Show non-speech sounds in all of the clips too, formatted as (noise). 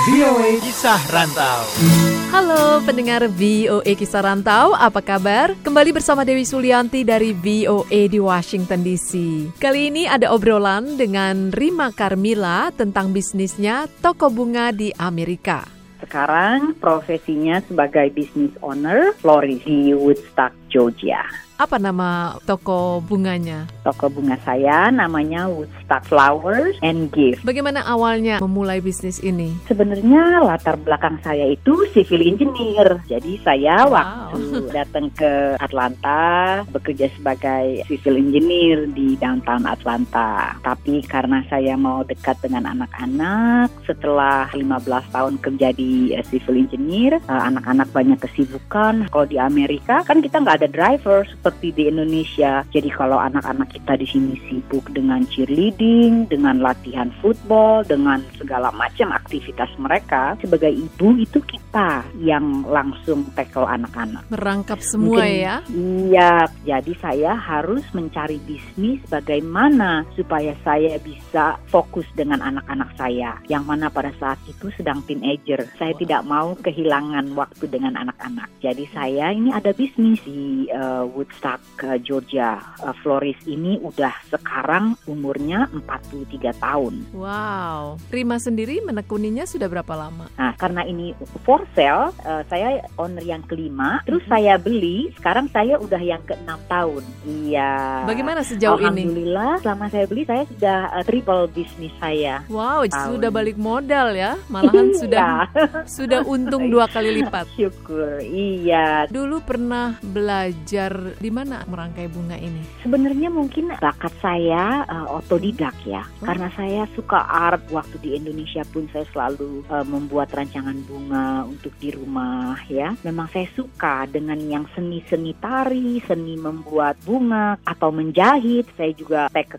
VOA Kisah Rantau. Halo pendengar VOA Kisah Rantau, apa kabar? Kembali bersama Dewi Sulianti dari VOA di Washington DC. Kali ini ada obrolan dengan Rima Carmila tentang bisnisnya toko bunga di Amerika. Sekarang profesinya sebagai business owner florist di Woodstock, Georgia. Apa nama toko bunganya? Toko bunga saya namanya Woodstock Flowers and Gift. Bagaimana awalnya memulai bisnis ini? Sebenarnya latar belakang saya itu civil engineer. Jadi saya Wow. waktu datang ke Atlanta bekerja sebagai civil engineer di downtown Atlanta. Tapi karena saya mau dekat dengan anak-anak, setelah 15 tahun kerja di eh, civil engineer, eh, anak-anak banyak kesibukan. Kalau di Amerika kan kita nggak ada driver seperti di Indonesia. Jadi kalau anak-anak kita di sini sibuk dengan cheerleading, dengan latihan football, dengan segala macam aktivitas mereka, sebagai ibu itu kita yang langsung tackle anak-anak. Merangkap semua Mungkin- ya? Iya, jadi saya harus mencari bisnis bagaimana supaya saya bisa fokus dengan anak-anak saya yang mana pada saat itu sedang teenager. Saya tidak mau kehilangan waktu dengan anak-anak. Jadi saya ini ada bisnis di eh, Woodstock, eh, Georgia. Eh, florist ini udah sekarang umurnya 43 tahun. Wow. Rima sendiri menekuninya sudah berapa lama? Nah, karena ini for sale, eh, saya owner yang kelima, terus saya beli, sekarang saya udah yang keenam tahun. Iya. Bagaimana sejauh ini? Alhamdulillah, selama saya beli, saya sudah eh, triple bisnis saya. Wow, Tahun. sudah balik modal ya? Malahan sudah Iya. sudah untung (laughs) dua kali lipat. Syukur, iya. Dulu pernah belajar di mana merangkai bunga ini? Sebenarnya mungkin bakat saya eh, otodidak ya, Hmm. karena saya suka art. Waktu di Indonesia pun saya selalu eh, membuat rancangan bunga untuk di rumah ya. Memang saya suka dengan yang seni-seni tari, seni membuat bunga atau menjahit. Saya juga take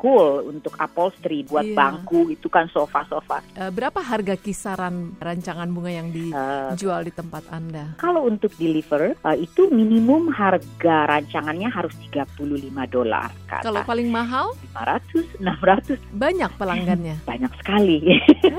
school untuk upholstery buat Iya. bangku itu kan sofa-sofa. Eh, berapa harga kisaran rancangan bunga yang Eh, dijual di tempat Anda? kalau untuk deliver eh, itu minimum harga rancangannya harus 35 dolar. Kalau paling mahal, 500, 600 banyak pelanggannya. (laughs) banyak sekali.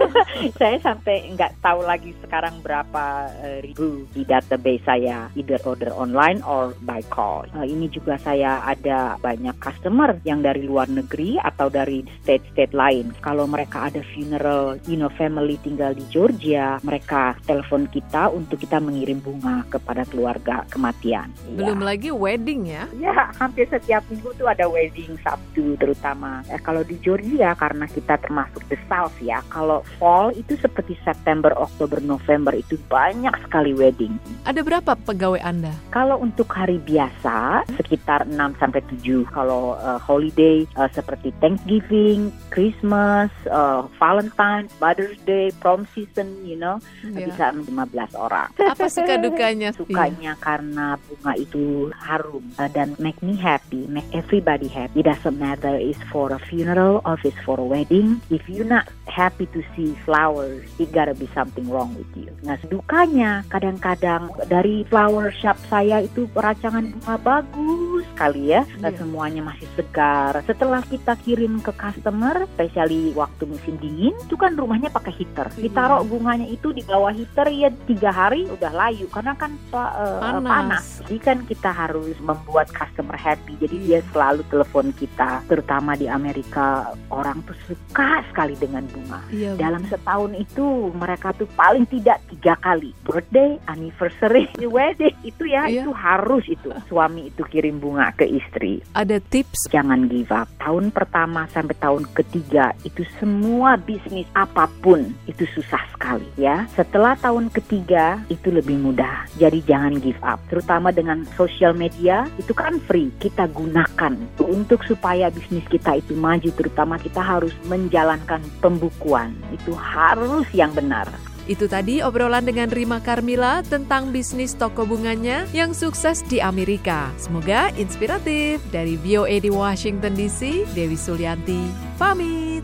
(laughs) saya sampai nggak tahu lagi sekarang berapa ribu di database saya, either order online or by call. Eh, ini juga saya ada banyak customer yang dari luar negeri atau dari state-state lain. Kalau mereka ada funeral, you know, family tinggal di Georgia, mereka telepon kita untuk kita mengirim bunga kepada keluarga kematian. Belum Iya. lagi wedding ya. Ya, hampir setiap minggu tuh ada wedding Sabtu terutama. Eh, kalau di Georgia karena kita termasuk the South ya, kalau fall itu seperti September, Oktober, November itu banyak sekali wedding. Ada berapa pegawai Anda? Kalau untuk hari biasa sekitar 6 sampai 7. Kalau eh, holiday eh, seperti Thanksgiving, Christmas, eh, Valentine, Mother's Day, prom season, you know, Ya. bisa 15 orang. Apa suka dukanya? (laughs) Sukanya karena bunga itu harum uh, dan make me happy, make everybody happy. It doesn't matter is for a funeral or it's for a wedding. If you not happy to see flowers, it gotta be something wrong with you. Nah, dukanya kadang-kadang dari flower shop saya itu rancangan bunga bagus sekali ya. Uh, Iya. Semuanya masih segar. Setelah kita kirim ke customer, especially waktu musim dingin, itu kan rumahnya pakai heater. Iya. Ditaruh bunganya itu di bawah heater ya tiga hari udah layu karena kan eh, Panas. panas. Jadi kan kita harus membuat customer happy. Jadi Iya. dia selalu telepon kita, terutama di Amerika orang tuh suka sekali dengan bunga. Iya. Dalam setahun itu mereka tuh paling tidak tiga kali birthday, anniversary, (laughs) wedding itu ya Iya. itu harus itu suami itu kirim bunga ke istri. Ada tips Jangan give up. Tahun pertama sampai tahun ketiga itu semua bisnis apa pun itu susah sekali ya. Setelah tahun ketiga itu lebih mudah. Jadi jangan give up. Terutama dengan sosial media itu kan free. Kita gunakan untuk supaya bisnis kita itu maju. Terutama kita harus menjalankan pembukuan. Itu harus yang benar. Itu tadi obrolan dengan Rima Carmila tentang bisnis toko bunganya yang sukses di Amerika. Semoga inspiratif. Dari VOA di Washington DC, Dewi Sulianti, pamit.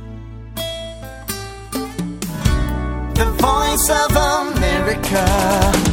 The voice of America.